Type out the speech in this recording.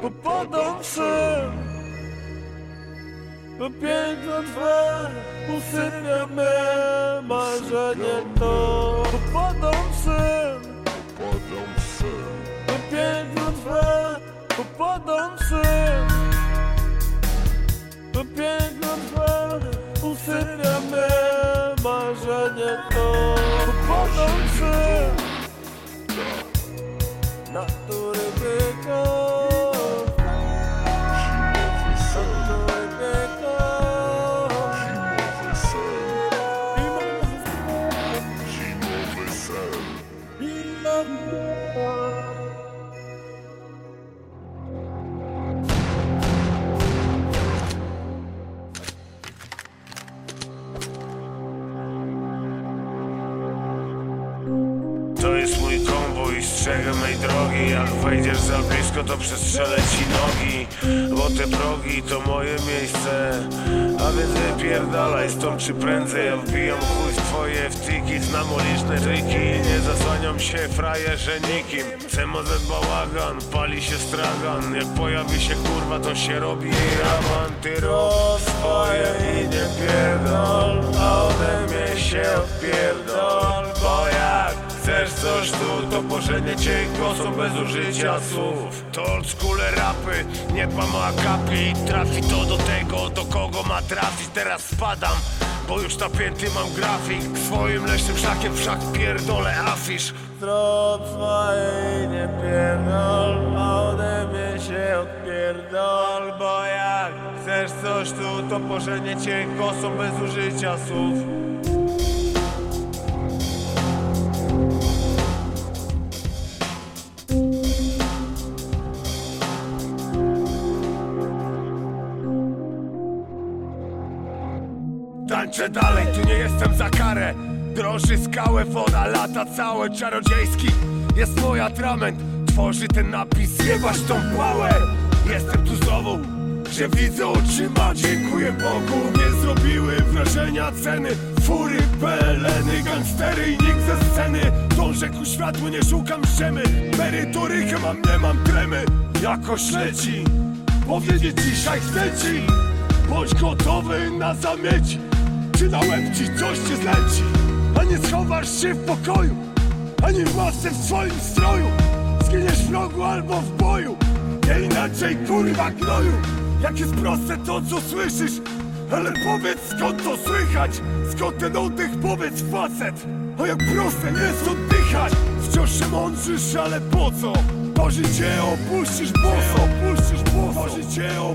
Popadam sen To piękno Twe usypia me marzenie to. Popadam w sen Padam w sen, To piękno Twe Popadam sen To piękno Twe usypia me marzenie to jest mój konwój, strzegę mej drogi. Jak wejdziesz za blisko, to przestrzelę ci nogi Bo te progi to moje miejsce. A więc wypierdalaj stąd czy prędzej. Ja wbijam chuj w twoje wtyki Znam uliczne triki. Nie zasłaniam się frajerze nikim. CMZ bałagan, pali się stragan. Jak pojawi się kurwa, to się robi raban. Ty i nie pierdol A ode mnie się odpierdol to pożenię cię głosą bez użycia słów. To oldschoole rapy, nie mam akapi. Trafi to do tego, do kogo ma trafić. Teraz spadam, bo już napięty mam grafik. Swoim leśnym szakiem wszak pierdolę afisz. Zrób swoje i nie pierdol A ode mnie się odpierdol Bo jak chcesz coś tu, to pożenię cię głosą bez użycia słów Tańczę dalej, tu nie jestem za karę. Drąży skałę, woda, lata całe Czarodziejski. Jest mój atrament Tworzy ten napis, jebać tą pałę Jestem tu znowu, że widzę oczyma Dziękuję Bogu, nie zrobiły wrażenia ceny. Fury, peleny, gangstery i nikt ze sceny. Dążę ku światłu, nie szukam ściemy. Merytory chyba nie mam tremy. Jakoś leci Powiedzieć dzisiaj chcę ci. Bądź gotowy na zamieci Łeb ci coś cię zleci. A nie schowasz się w pokoju Ani w masce w swoim stroju. Zginiesz w rogu albo w boju Nie inaczej kurwa gnoju. Jak jest proste to co słyszysz Ale powiedz skąd to słychać? Skąd ten oddech? Powiedz facet. O jak proste jest oddychać Wciąż się mądrzysz ale po co? Może cię opuścisz boso. Opuścisz boso. Może cię opuścisz